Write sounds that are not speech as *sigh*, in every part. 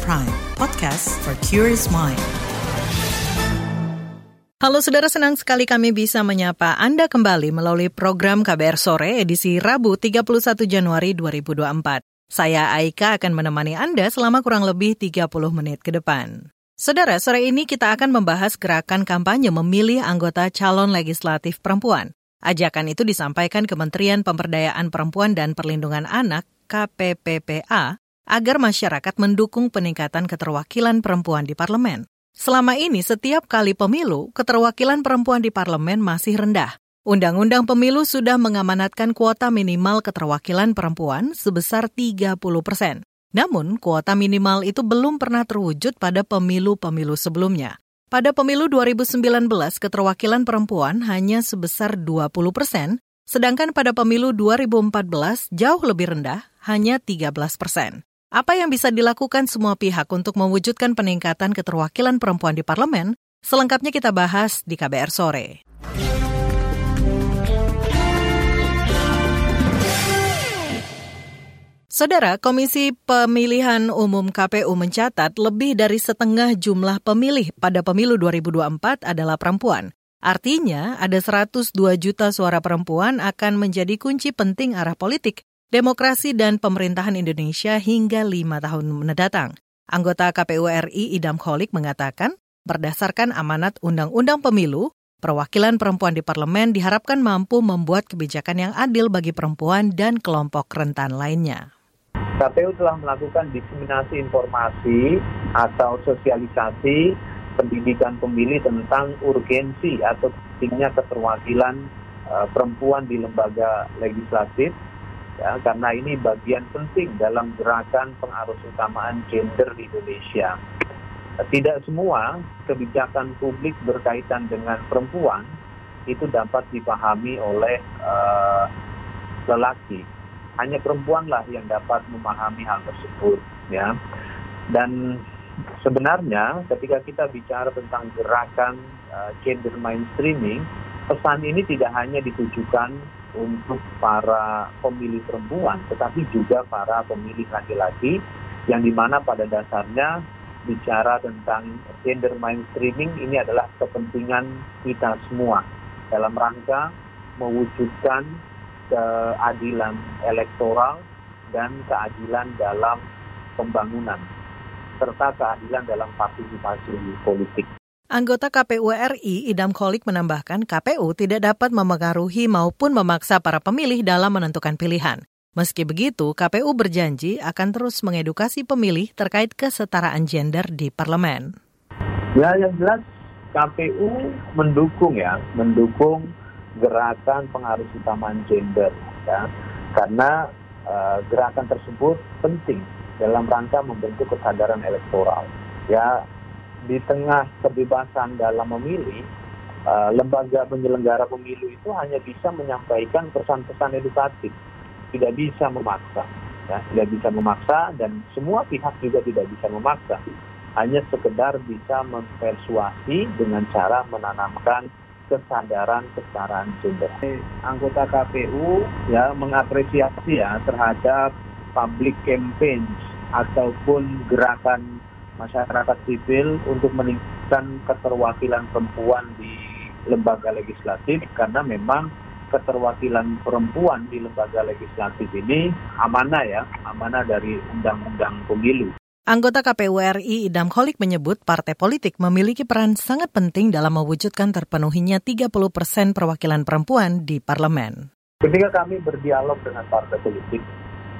Prime, podcast for curious mind. Halo saudara, senang sekali kami bisa menyapa Anda kembali melalui program KBR Sore edisi Rabu 31 Januari 2024. Saya Aika akan menemani Anda selama kurang lebih 30 menit ke depan. Saudara, sore ini kita akan membahas gerakan kampanye memilih anggota calon legislatif perempuan. Ajakan itu disampaikan Kementerian Pemberdayaan Perempuan dan Perlindungan Anak KPPPA agar masyarakat mendukung peningkatan keterwakilan perempuan di parlemen. Selama ini setiap kali pemilu, keterwakilan perempuan di parlemen masih rendah. Undang-undang pemilu sudah mengamanatkan kuota minimal keterwakilan perempuan sebesar 30 persen. Namun, kuota minimal itu belum pernah terwujud pada pemilu-pemilu sebelumnya. Pada pemilu 2019, keterwakilan perempuan hanya sebesar 20 persen, sedangkan pada pemilu 2014 jauh lebih rendah, hanya 13 persen. Apa yang bisa dilakukan semua pihak untuk mewujudkan peningkatan keterwakilan perempuan di parlemen? Selengkapnya kita bahas di KBR sore. Saudara, Komisi Pemilihan Umum KPU mencatat lebih dari setengah jumlah pemilih pada pemilu 2024 adalah perempuan. Artinya, ada 102 juta suara perempuan akan menjadi kunci penting arah politik demokrasi dan pemerintahan Indonesia hingga lima tahun mendatang. Anggota KPU RI Idam Kholik mengatakan, berdasarkan amanat Undang-Undang Pemilu, perwakilan perempuan di parlemen diharapkan mampu membuat kebijakan yang adil bagi perempuan dan kelompok rentan lainnya. KPU telah melakukan diseminasi informasi atau sosialisasi pendidikan pemilih tentang urgensi atau pentingnya keterwakilan uh, perempuan di lembaga legislatif ya karena ini bagian penting dalam gerakan pengarus utamaan gender di Indonesia. Tidak semua kebijakan publik berkaitan dengan perempuan itu dapat dipahami oleh uh, lelaki. Hanya perempuanlah yang dapat memahami hal tersebut, ya. Dan sebenarnya ketika kita bicara tentang gerakan uh, gender mainstreaming, pesan ini tidak hanya ditujukan untuk para pemilih perempuan, tetapi juga para pemilih laki-laki yang di mana pada dasarnya bicara tentang gender mainstreaming ini adalah kepentingan kita semua dalam rangka mewujudkan keadilan elektoral dan keadilan dalam pembangunan serta keadilan dalam partisipasi politik. Anggota KPU RI Idam Kholik menambahkan KPU tidak dapat memengaruhi maupun memaksa para pemilih dalam menentukan pilihan. Meski begitu, KPU berjanji akan terus mengedukasi pemilih terkait kesetaraan gender di parlemen. Ya, yang jelas KPU mendukung ya, mendukung gerakan pengaruh utamaan gender ya. Karena uh, gerakan tersebut penting dalam rangka membentuk kesadaran elektoral. Ya, di tengah kebebasan dalam memilih, uh, lembaga penyelenggara pemilu itu hanya bisa menyampaikan pesan-pesan edukatif, tidak bisa memaksa, ya, tidak bisa memaksa dan semua pihak juga tidak bisa memaksa, hanya sekedar bisa mempersuasi dengan cara menanamkan kesadaran kesetaraan gender. Anggota KPU ya mengapresiasi ya terhadap public campaign ataupun gerakan masyarakat sipil untuk meningkatkan keterwakilan perempuan di lembaga legislatif karena memang keterwakilan perempuan di lembaga legislatif ini amanah ya, amanah dari undang-undang pemilu. Anggota KPU RI Idam Kholik menyebut partai politik memiliki peran sangat penting dalam mewujudkan terpenuhinya 30 persen perwakilan perempuan di parlemen. Ketika kami berdialog dengan partai politik,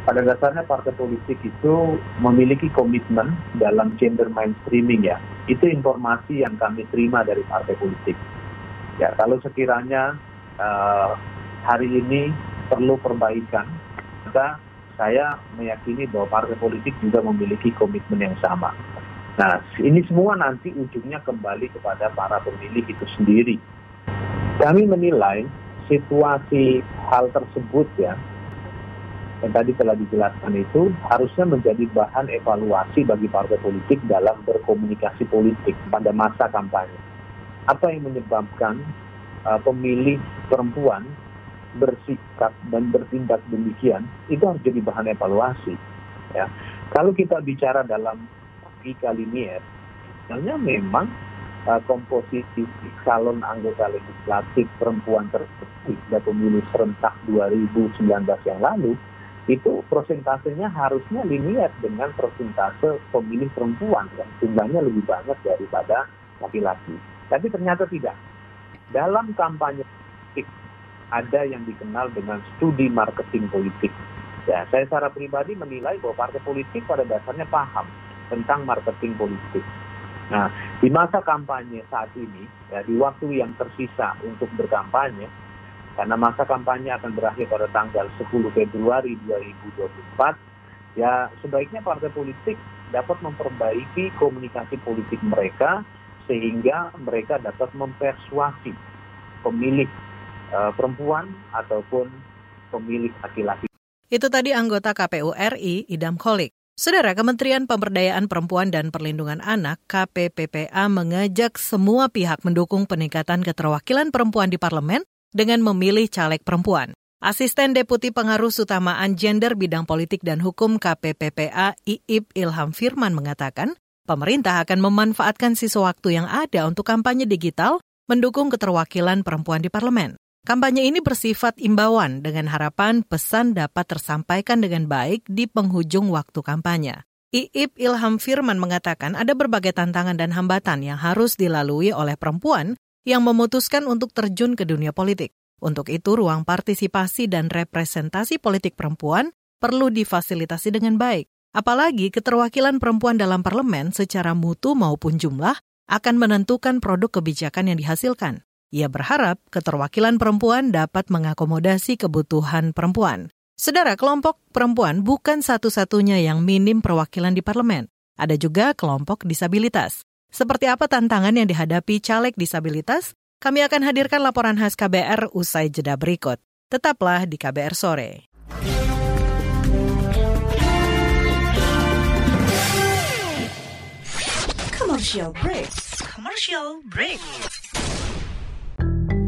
pada dasarnya partai politik itu memiliki komitmen dalam gender mainstreaming ya. Itu informasi yang kami terima dari partai politik. Ya, kalau sekiranya uh, hari ini perlu perbaikan, maka saya meyakini bahwa partai politik juga memiliki komitmen yang sama. Nah, ini semua nanti ujungnya kembali kepada para pemilih itu sendiri. Kami menilai situasi hal tersebut ya yang tadi telah dijelaskan itu harusnya menjadi bahan evaluasi bagi partai politik dalam berkomunikasi politik pada masa kampanye. Apa yang menyebabkan uh, pemilih perempuan bersikap dan bertindak demikian itu harus jadi bahan evaluasi. Ya, kalau kita bicara dalam logika linier. Misalnya memang uh, komposisi calon anggota legislatif perempuan terpilih pada pemilu serentak 2019 yang lalu itu prosentasenya harusnya linear dengan persentase pemilih perempuan yang jumlahnya lebih banyak daripada laki-laki. Tapi ternyata tidak. Dalam kampanye politik ada yang dikenal dengan studi marketing politik. Ya, saya secara pribadi menilai bahwa partai politik pada dasarnya paham tentang marketing politik. Nah, di masa kampanye saat ini, ya, di waktu yang tersisa untuk berkampanye, karena masa kampanye akan berakhir pada tanggal 10 Februari 2024, ya sebaiknya partai politik dapat memperbaiki komunikasi politik mereka sehingga mereka dapat mempersuasi pemilih uh, perempuan ataupun pemilih laki-laki. Itu tadi anggota KPU RI Idam Kolik. Saudara Kementerian Pemberdayaan Perempuan dan Perlindungan Anak KPPPA mengajak semua pihak mendukung peningkatan keterwakilan perempuan di parlemen dengan memilih caleg perempuan. Asisten Deputi Pengaruh Utamaan Gender Bidang Politik dan Hukum KPPPA Iib Ilham Firman mengatakan, pemerintah akan memanfaatkan sisa waktu yang ada untuk kampanye digital mendukung keterwakilan perempuan di parlemen. Kampanye ini bersifat imbauan dengan harapan pesan dapat tersampaikan dengan baik di penghujung waktu kampanye. Iib Ilham Firman mengatakan ada berbagai tantangan dan hambatan yang harus dilalui oleh perempuan yang memutuskan untuk terjun ke dunia politik. Untuk itu, ruang partisipasi dan representasi politik perempuan perlu difasilitasi dengan baik. Apalagi keterwakilan perempuan dalam parlemen secara mutu maupun jumlah akan menentukan produk kebijakan yang dihasilkan. Ia berharap keterwakilan perempuan dapat mengakomodasi kebutuhan perempuan. Sedara kelompok perempuan bukan satu-satunya yang minim perwakilan di parlemen. Ada juga kelompok disabilitas. Seperti apa tantangan yang dihadapi caleg disabilitas? Kami akan hadirkan laporan khas KBR usai jeda berikut. Tetaplah di KBR sore. Commercial break. Commercial break.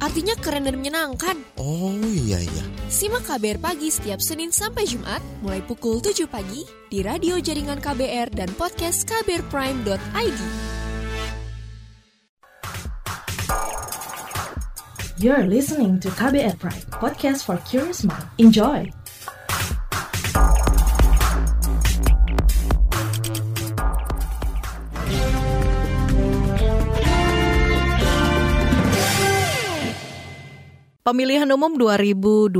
Artinya keren dan menyenangkan. Oh iya iya. Simak KBR Pagi setiap Senin sampai Jumat, mulai pukul 7 pagi, di radio jaringan KBR dan podcast kbrprime.id. You're listening to KBR Pride, podcast for curious mind. Enjoy! Pemilihan umum 2024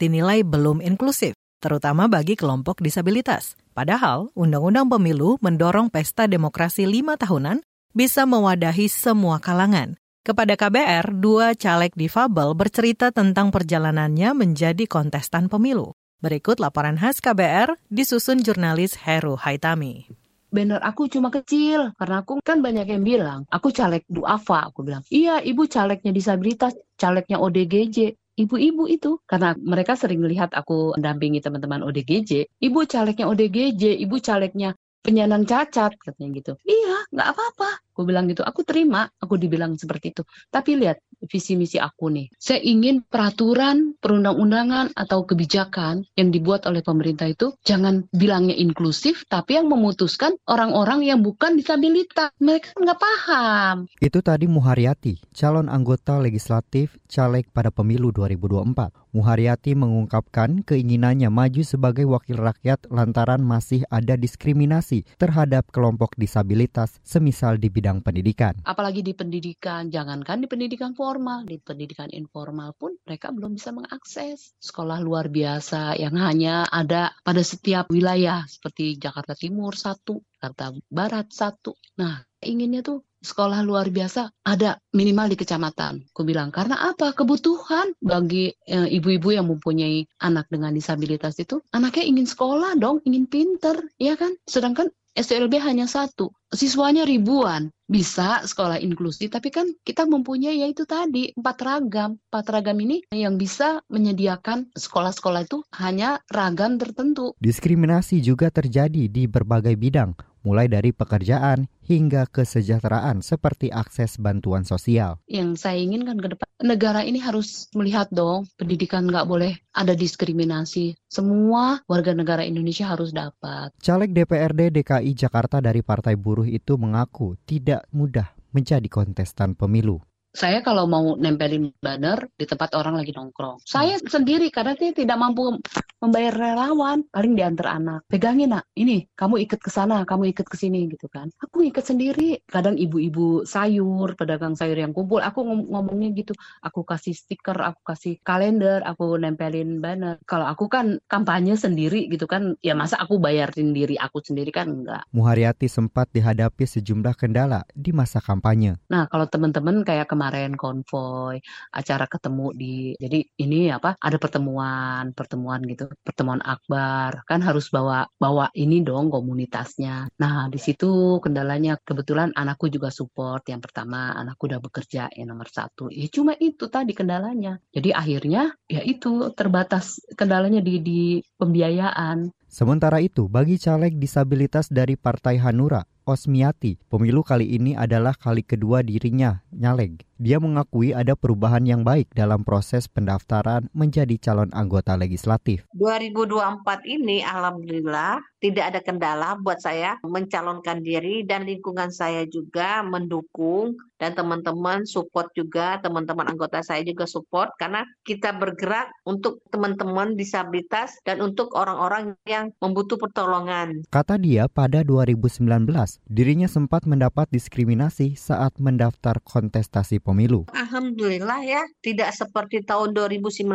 dinilai belum inklusif, terutama bagi kelompok disabilitas. Padahal, Undang-Undang Pemilu mendorong pesta demokrasi lima tahunan bisa mewadahi semua kalangan. Kepada KBR, dua caleg difabel bercerita tentang perjalanannya menjadi kontestan pemilu. Berikut laporan khas KBR disusun jurnalis Heru Haitami banner aku cuma kecil karena aku kan banyak yang bilang aku caleg duafa aku bilang. Iya ibu calegnya disabilitas calegnya ODGJ ibu-ibu itu karena mereka sering melihat aku mendampingi teman-teman ODGJ ibu calegnya ODGJ ibu calegnya penyandang cacat katanya gitu. Iya nggak apa-apa aku bilang gitu aku terima aku dibilang seperti itu. Tapi lihat visi misi aku nih. Saya ingin peraturan perundang-undangan atau kebijakan yang dibuat oleh pemerintah itu jangan bilangnya inklusif tapi yang memutuskan orang-orang yang bukan disabilitas. Mereka nggak paham. Itu tadi Muharyati calon anggota legislatif caleg pada pemilu 2024 Muharyati mengungkapkan keinginannya maju sebagai wakil rakyat lantaran masih ada diskriminasi terhadap kelompok disabilitas semisal di bidang pendidikan. Apalagi di pendidikan, jangankan di pendidikan formal, di pendidikan informal pun mereka belum bisa mengakses sekolah luar biasa yang hanya ada pada setiap wilayah seperti Jakarta Timur satu, Jakarta Barat satu. Nah, inginnya tuh sekolah luar biasa ada minimal di kecamatan. Aku bilang karena apa? Kebutuhan bagi eh, ibu-ibu yang mempunyai anak dengan disabilitas itu, anaknya ingin sekolah dong, ingin pinter, ya kan? Sedangkan STLB hanya satu, siswanya ribuan. Bisa sekolah inklusi, tapi kan kita mempunyai yaitu tadi empat ragam. Empat ragam ini yang bisa menyediakan sekolah-sekolah itu hanya ragam tertentu. Diskriminasi juga terjadi di berbagai bidang, mulai dari pekerjaan hingga kesejahteraan seperti akses bantuan sosial. Yang saya inginkan ke depan, negara ini harus melihat dong, pendidikan nggak boleh ada diskriminasi. Semua warga negara Indonesia harus dapat. Caleg DPRD DKI Jakarta dari Partai Buruh itu mengaku tidak mudah menjadi kontestan pemilu saya kalau mau nempelin banner di tempat orang lagi nongkrong, saya sendiri karena saya tidak mampu membayar relawan, paling diantar anak. Pegangin nak, ini kamu ikut ke sana, kamu ikut ke sini gitu kan. Aku ikut sendiri. Kadang ibu-ibu sayur, pedagang sayur yang kumpul, aku ngom ngomongnya gitu. Aku kasih stiker, aku kasih kalender, aku nempelin banner. Kalau aku kan kampanye sendiri gitu kan, ya masa aku bayarin diri aku sendiri kan enggak. Muharyati sempat dihadapi sejumlah kendala di masa kampanye. Nah, kalau teman-teman kayak kemarin konvoy, acara ketemu di jadi ini apa? Ada pertemuan, pertemuan gitu, pertemuan akbar. Kan harus bawa bawa ini dong komunitasnya. Nah, di situ kendalanya kebetulan anakku juga support. Yang pertama, anakku udah bekerja yang nomor satu. Ya cuma itu tadi kendalanya. Jadi akhirnya ya itu terbatas kendalanya di di pembiayaan. Sementara itu, bagi caleg disabilitas dari Partai Hanura, Osmiati, pemilu kali ini adalah kali kedua dirinya nyaleg. Dia mengakui ada perubahan yang baik dalam proses pendaftaran menjadi calon anggota legislatif. 2024 ini alhamdulillah tidak ada kendala buat saya mencalonkan diri dan lingkungan saya juga mendukung dan teman-teman support juga, teman-teman anggota saya juga support karena kita bergerak untuk teman-teman disabilitas dan untuk orang-orang yang membutuh pertolongan. Kata dia pada 2019, dirinya sempat mendapat diskriminasi saat mendaftar kontestasi pemilu. Alhamdulillah ya, tidak seperti tahun 2019.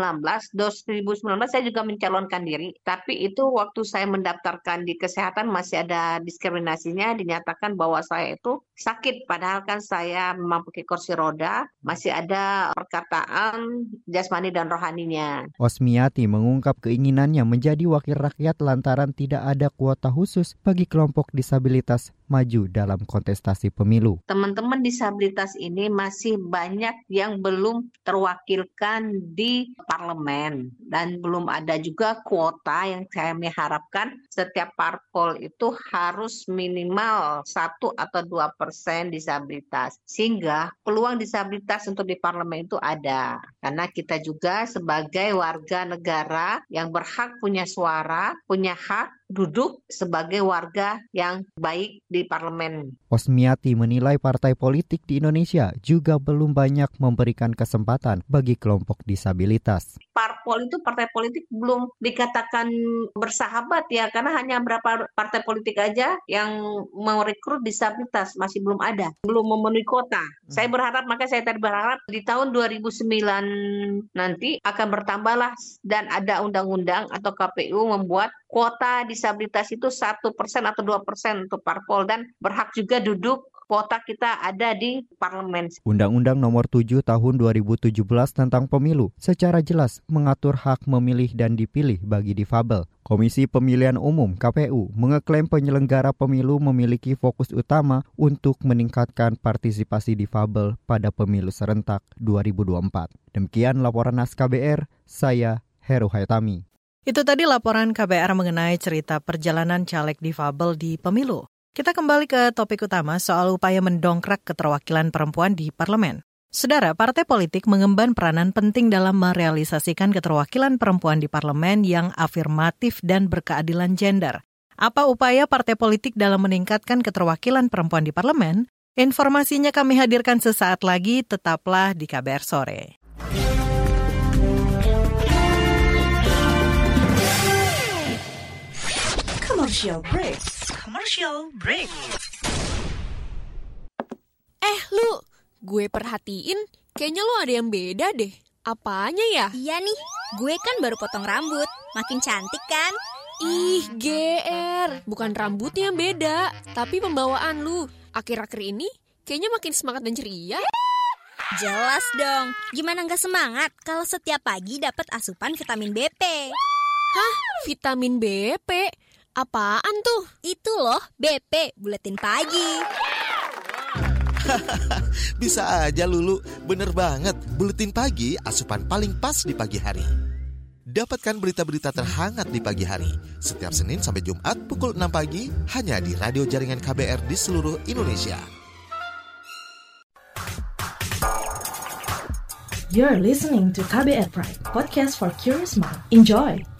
2019 saya juga mencalonkan diri, tapi itu waktu saya mendaftarkan di kesehatan masih ada diskriminasinya, dinyatakan bahwa saya itu sakit, padahal kan saya memang pakai kursi roda, masih ada perkataan jasmani dan rohaninya. Osmiati mengungkap keinginannya menjadi wakil rakyat lantaran tidak ada kuota khusus bagi kelompok disabilitas maju dalam kontestasi pemilu. Teman-teman disabilitas ini masih banyak yang belum terwakilkan di parlemen. Dan belum ada juga kuota yang saya mengharapkan setiap parpol itu harus minimal satu atau dua persen disabilitas. Sehingga peluang disabilitas untuk di parlemen itu ada. Karena kita juga sebagai warga negara yang berhak punya suara punya hak duduk sebagai warga yang baik di parlemen. Osmiati menilai partai politik di Indonesia juga belum banyak memberikan kesempatan bagi kelompok disabilitas. Parpol itu partai politik belum dikatakan bersahabat ya karena hanya berapa partai politik aja yang merekrut disabilitas masih belum ada, belum memenuhi kota. Saya berharap maka saya tadi berharap di tahun 2009 nanti akan bertambahlah dan ada undang-undang atau KPU membuat kuota disabilitas itu satu persen atau dua persen untuk parpol dan berhak juga duduk kuota kita ada di parlemen. Undang-Undang Nomor 7 Tahun 2017 tentang Pemilu secara jelas mengatur hak memilih dan dipilih bagi difabel. Komisi Pemilihan Umum KPU mengeklaim penyelenggara pemilu memiliki fokus utama untuk meningkatkan partisipasi difabel pada pemilu serentak 2024. Demikian laporan Nas KBR, saya Heru Hayatami. Itu tadi laporan KBR mengenai cerita perjalanan caleg difabel di pemilu. Kita kembali ke topik utama soal upaya mendongkrak keterwakilan perempuan di parlemen. Saudara, partai politik mengemban peranan penting dalam merealisasikan keterwakilan perempuan di parlemen yang afirmatif dan berkeadilan gender. Apa upaya partai politik dalam meningkatkan keterwakilan perempuan di parlemen? Informasinya kami hadirkan sesaat lagi, tetaplah di KBR Sore. Commercial break. Commercial break. Eh, lu, gue perhatiin kayaknya lu ada yang beda deh. Apanya ya? Iya nih, gue kan baru potong rambut. Makin cantik kan? Ih, GR. Bukan rambutnya yang beda, tapi pembawaan lu. Akhir-akhir ini kayaknya makin semangat dan ceria. Jelas dong. Gimana nggak semangat kalau setiap pagi dapat asupan vitamin BP? Hah? Vitamin BP? Apaan tuh? Itu loh, BP, Buletin Pagi. *laughs* Bisa aja Lulu, bener banget. Buletin pagi asupan paling pas di pagi hari. Dapatkan berita-berita terhangat di pagi hari. Setiap Senin sampai Jumat pukul 6 pagi hanya di radio jaringan KBR di seluruh Indonesia. You're listening to KBR Pride, podcast for curious mind. Enjoy!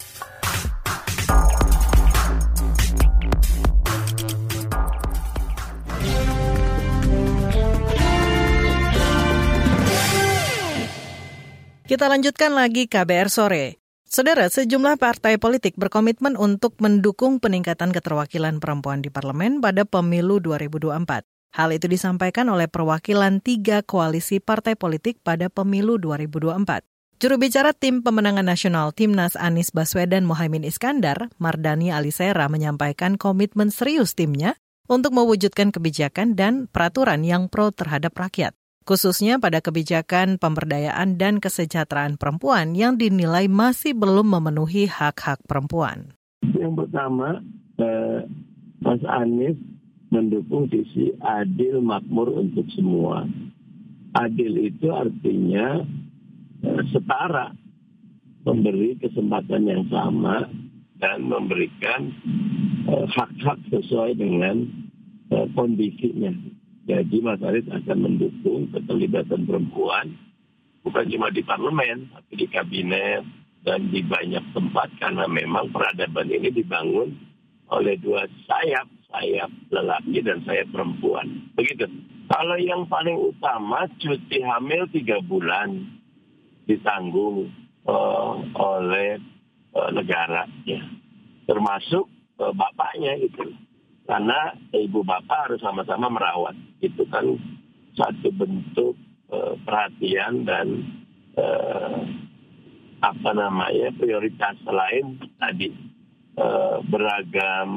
Kita lanjutkan lagi KBR sore. Saudara, sejumlah partai politik berkomitmen untuk mendukung peningkatan keterwakilan perempuan di parlemen pada pemilu 2024. Hal itu disampaikan oleh perwakilan tiga koalisi partai politik pada pemilu 2024. Juru bicara tim pemenangan nasional Timnas Anies Baswedan Mohaimin Iskandar, Mardani Alisera menyampaikan komitmen serius timnya untuk mewujudkan kebijakan dan peraturan yang pro terhadap rakyat khususnya pada kebijakan pemberdayaan dan kesejahteraan perempuan yang dinilai masih belum memenuhi hak-hak perempuan. Yang pertama, eh, Mas Anies mendukung sisi adil makmur untuk semua. Adil itu artinya eh, setara, memberi kesempatan yang sama dan memberikan eh, hak-hak sesuai dengan eh, kondisinya. Jadi Mas Anies akan mendukung keterlibatan perempuan bukan cuma di parlemen, tapi di kabinet dan di banyak tempat karena memang peradaban ini dibangun oleh dua sayap, sayap lelaki dan sayap perempuan. Begitu. Kalau yang paling utama cuti hamil tiga bulan ditanggung uh, oleh uh, negara, ya. termasuk uh, bapaknya itu karena ibu bapak harus sama-sama merawat itu kan. Satu bentuk uh, perhatian dan uh, apa namanya prioritas lain tadi. Uh, beragam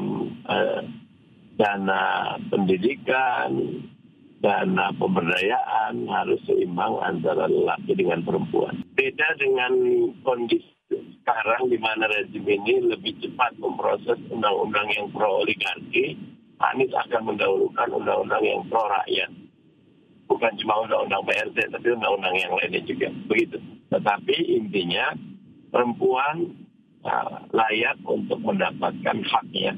uh, dana pendidikan dana pemberdayaan harus seimbang antara lelaki dengan perempuan. Beda dengan kondisi sekarang di mana rezim ini lebih cepat memproses undang-undang yang pro oligarki, Anies akan mendahulukan undang-undang yang pro rakyat. Bukan cuma undang-undang PRT, tapi undang-undang yang lainnya juga. Begitu. Tetapi intinya perempuan uh, layak untuk mendapatkan haknya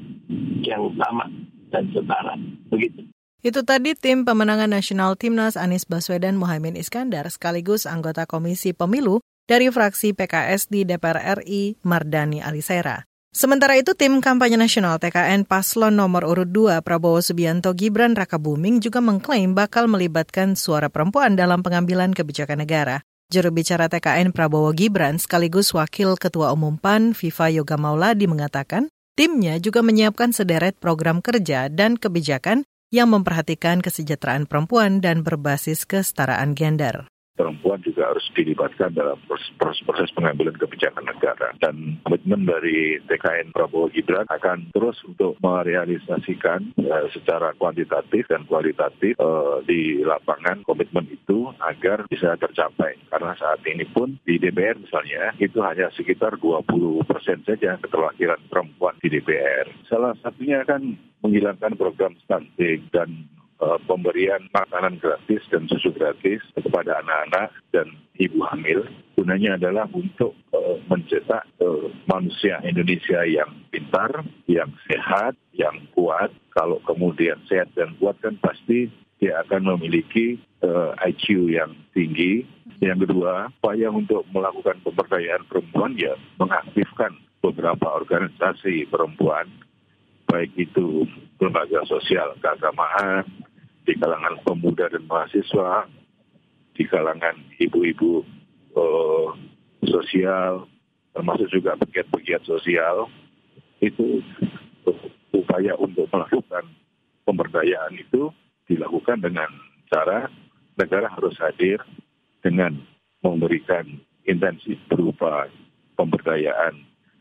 yang sama dan setara. Begitu. Itu tadi tim pemenangan nasional Timnas Anies Baswedan Mohaimin Iskandar sekaligus anggota Komisi Pemilu dari fraksi PKS di DPR RI, Mardani Alisera. Sementara itu, tim kampanye nasional TKN Paslon nomor urut 2 Prabowo Subianto Gibran Raka Buming juga mengklaim bakal melibatkan suara perempuan dalam pengambilan kebijakan negara. Juru bicara TKN Prabowo Gibran sekaligus Wakil Ketua Umum PAN Viva Yoga Mauladi mengatakan, timnya juga menyiapkan sederet program kerja dan kebijakan yang memperhatikan kesejahteraan perempuan dan berbasis kesetaraan gender perempuan juga harus dilibatkan dalam proses-proses pengambilan kebijakan negara. Dan komitmen dari TKN Prabowo Gibran akan terus untuk merealisasikan uh, secara kuantitatif dan kualitatif uh, di lapangan komitmen itu agar bisa tercapai. Karena saat ini pun di DPR misalnya itu hanya sekitar 20 persen saja keterwakilan perempuan di DPR. Salah satunya kan menghilangkan program stunting dan pemberian makanan gratis dan susu gratis kepada anak-anak dan ibu hamil. Gunanya adalah untuk uh, mencetak uh, manusia Indonesia yang pintar, yang sehat, yang kuat. Kalau kemudian sehat dan kuat kan pasti dia akan memiliki uh, IQ yang tinggi. Yang kedua, upaya untuk melakukan pemberdayaan perempuan ya mengaktifkan beberapa organisasi perempuan, baik itu lembaga sosial keagamaan, di kalangan pemuda dan mahasiswa, di kalangan ibu-ibu uh, sosial, termasuk juga pegiat-pegiat sosial, itu upaya untuk melakukan pemberdayaan itu dilakukan dengan cara negara harus hadir dengan memberikan intensif berupa pemberdayaan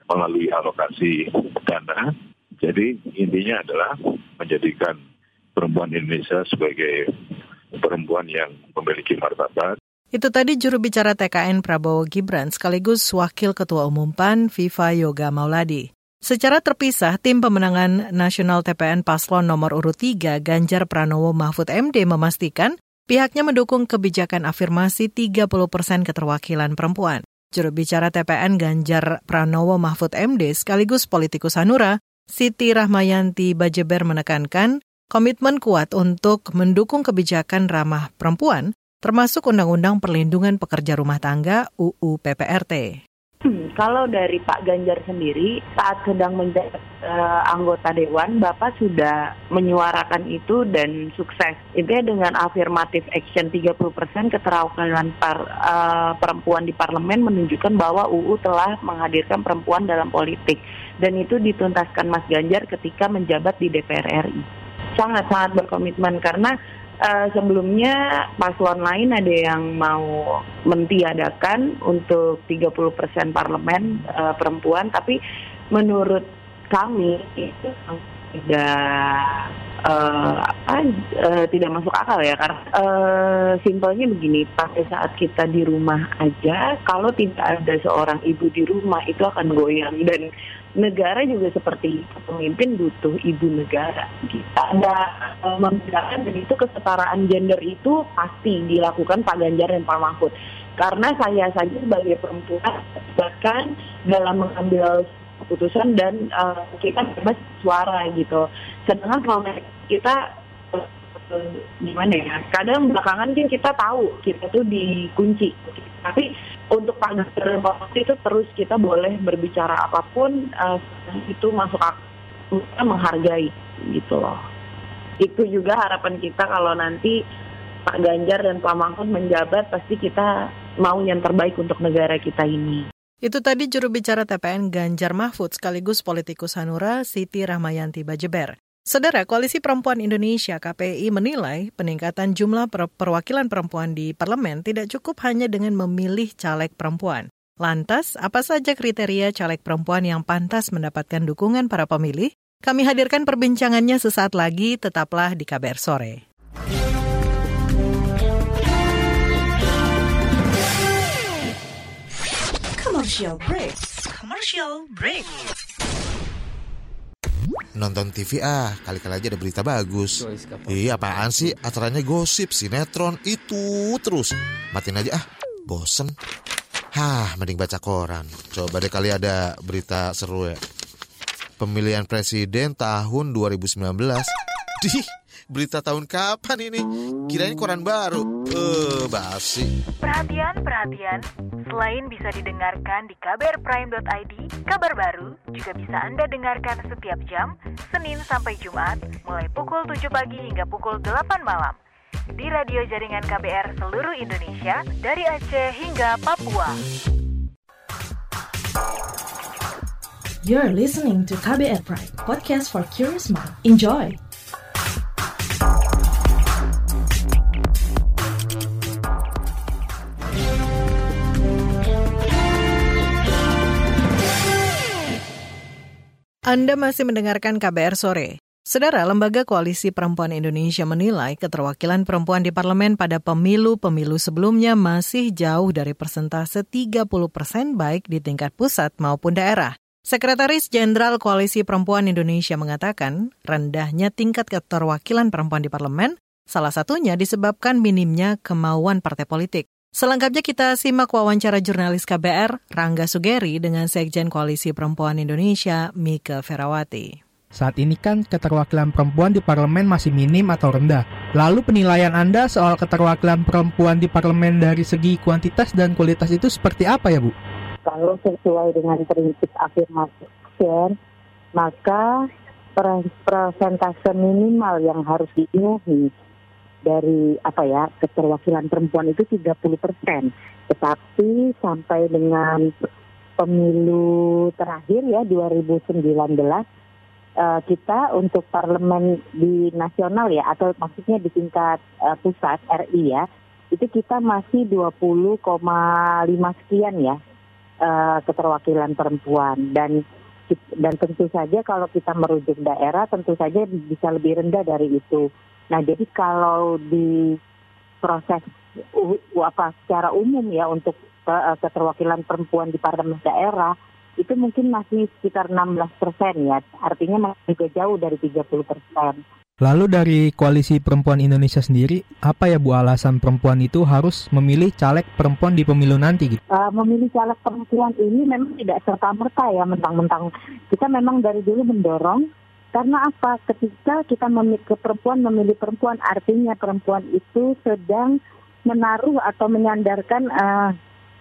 melalui alokasi dana. Jadi intinya adalah menjadikan perempuan Indonesia sebagai perempuan yang memiliki martabat. Itu tadi juru bicara TKN Prabowo Gibran sekaligus Wakil Ketua Umum PAN Viva Yoga Mauladi. Secara terpisah, tim pemenangan nasional TPN Paslon nomor urut 3 Ganjar Pranowo Mahfud MD memastikan pihaknya mendukung kebijakan afirmasi 30 persen keterwakilan perempuan. Juru bicara TPN Ganjar Pranowo Mahfud MD sekaligus politikus Hanura, Siti Rahmayanti Bajeber menekankan komitmen kuat untuk mendukung kebijakan ramah perempuan, termasuk Undang-Undang Perlindungan Pekerja Rumah Tangga UU PPRT. Hmm, kalau dari Pak Ganjar sendiri saat sedang menjadi uh, anggota dewan, Bapak sudah menyuarakan itu dan sukses. Intinya dengan afirmatif action 30% keterwakilan par, uh, perempuan di parlemen menunjukkan bahwa UU telah menghadirkan perempuan dalam politik dan itu dituntaskan Mas Ganjar ketika menjabat di DPR RI. Sangat-sangat berkomitmen. Karena uh, sebelumnya paslon lain ada yang mau mentiadakan untuk 30% parlemen uh, perempuan. Tapi menurut kami itu tidak uh, uh, tidak masuk akal ya karena uh, simpelnya begini pada saat kita di rumah aja kalau tidak ada seorang ibu di rumah itu akan goyang. Dan negara juga seperti pemimpin butuh ibu negara. Kita ada uh, membedakan dan itu kesetaraan gender itu pasti dilakukan Pak Ganjar dan Pak Mahfud. Karena saya saja sebagai perempuan bahkan dalam mengambil keputusan dan uh, kita bebas suara gitu. Sedangkan kalau kita uh, gimana ya? Kadang belakangan kan kita tahu kita tuh dikunci. Tapi untuk Pak Ganjar itu terus kita boleh berbicara apa pun uh, itu masuk akal menghargai gitu loh. Itu juga harapan kita kalau nanti Pak Ganjar dan Pak Mahfud menjabat pasti kita mau yang terbaik untuk negara kita ini. Itu tadi juru bicara TPN Ganjar Mahfud sekaligus politikus Hanura Siti Rahmayanti Bajeber. Saudara, Koalisi Perempuan Indonesia KPI menilai peningkatan jumlah per perwakilan perempuan di parlemen tidak cukup hanya dengan memilih caleg perempuan. Lantas, apa saja kriteria caleg perempuan yang pantas mendapatkan dukungan para pemilih? Kami hadirkan perbincangannya sesaat lagi, tetaplah di KBR Sore. Commercial break. Commercial break. Nonton TV ah, kali-kali aja ada berita bagus. Iya apaan sih? Acaranya gosip, sinetron, itu terus. Matiin aja ah, bosen. Hah, mending baca koran. Coba deh kali ada berita seru ya. Pemilihan presiden tahun 2019. Dih, Berita tahun kapan ini? Kirain koran baru. Eh, uh, basi. Perhatian, perhatian. Selain bisa didengarkan di kbrprime.id, kabar baru juga bisa Anda dengarkan setiap jam, Senin sampai Jumat, mulai pukul 7 pagi hingga pukul 8 malam. Di radio jaringan KBR seluruh Indonesia, dari Aceh hingga Papua. You're listening to KBR Prime, podcast for curious mind. Enjoy! Anda masih mendengarkan KBR sore. Saudara, Lembaga Koalisi Perempuan Indonesia menilai keterwakilan perempuan di parlemen pada pemilu-pemilu sebelumnya masih jauh dari persentase 30 persen baik di tingkat pusat maupun daerah. Sekretaris Jenderal Koalisi Perempuan Indonesia mengatakan rendahnya tingkat keterwakilan perempuan di parlemen salah satunya disebabkan minimnya kemauan partai politik. Selengkapnya kita simak wawancara jurnalis KBR Rangga Sugeri dengan Sekjen Koalisi Perempuan Indonesia Mika Ferawati. Saat ini kan keterwakilan perempuan di parlemen masih minim atau rendah. Lalu penilaian Anda soal keterwakilan perempuan di parlemen dari segi kuantitas dan kualitas itu seperti apa ya Bu? Kalau sesuai dengan prinsip afirmasi maka persentase minimal yang harus dipenuhi dari apa ya keterwakilan perempuan itu 30 persen. Tetapi sampai dengan pemilu terakhir ya 2019 uh, eh, kita untuk parlemen di nasional ya atau maksudnya di tingkat uh, pusat RI ya itu kita masih 20,5 sekian ya uh, keterwakilan perempuan dan dan tentu saja kalau kita merujuk daerah tentu saja bisa lebih rendah dari itu. Nah, jadi kalau di proses uh, apa secara umum ya untuk uh, keterwakilan perempuan di parlemen daerah itu mungkin masih sekitar 16 persen ya. Artinya masih juga jauh dari 30 persen. Lalu dari Koalisi Perempuan Indonesia sendiri, apa ya Bu alasan perempuan itu harus memilih caleg perempuan di pemilu nanti? Gitu? Uh, memilih caleg perempuan ini memang tidak serta-merta ya mentang-mentang. Kita memang dari dulu mendorong karena apa? Ketika kita memilih perempuan memilih perempuan, artinya perempuan itu sedang menaruh atau menyandarkan uh,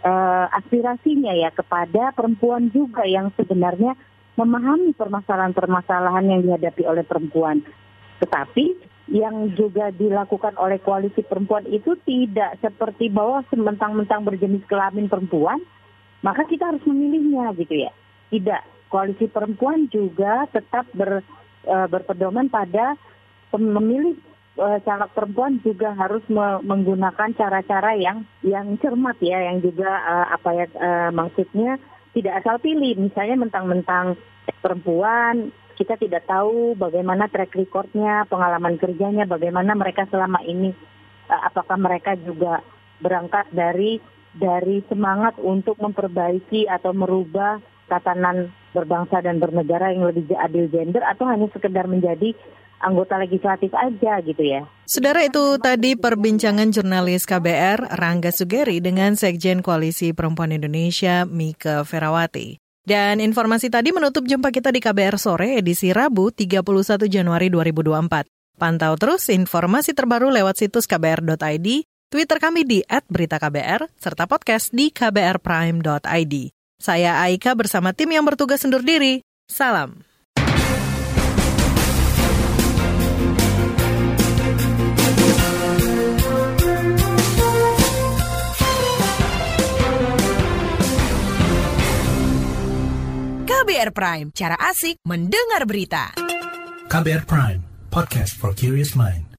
uh, aspirasinya ya kepada perempuan juga yang sebenarnya memahami permasalahan-permasalahan yang dihadapi oleh perempuan. Tetapi yang juga dilakukan oleh koalisi perempuan itu tidak seperti bahwa sementang-mentang berjenis kelamin perempuan, maka kita harus memilihnya gitu ya. Tidak, koalisi perempuan juga tetap ber, e, berpedoman pada memilih e, caleg perempuan juga harus me menggunakan cara-cara yang yang cermat ya, yang juga e, apa ya e, maksudnya tidak asal pilih. Misalnya mentang-mentang perempuan kita tidak tahu bagaimana track recordnya, pengalaman kerjanya, bagaimana mereka selama ini, uh, apakah mereka juga berangkat dari dari semangat untuk memperbaiki atau merubah tatanan berbangsa dan bernegara yang lebih adil gender atau hanya sekedar menjadi anggota legislatif aja gitu ya. Saudara itu tadi perbincangan jurnalis KBR Rangga Sugeri dengan Sekjen Koalisi Perempuan Indonesia Mika Ferawati. Dan informasi tadi menutup jumpa kita di KBR Sore edisi Rabu 31 Januari 2024. Pantau terus informasi terbaru lewat situs kbr.id, Twitter kami di @beritaKBR, serta podcast di kbrprime.id. Saya Aika bersama tim yang bertugas undur diri. Salam. KBR Prime, cara asik mendengar berita. KBR Prime, podcast for curious mind.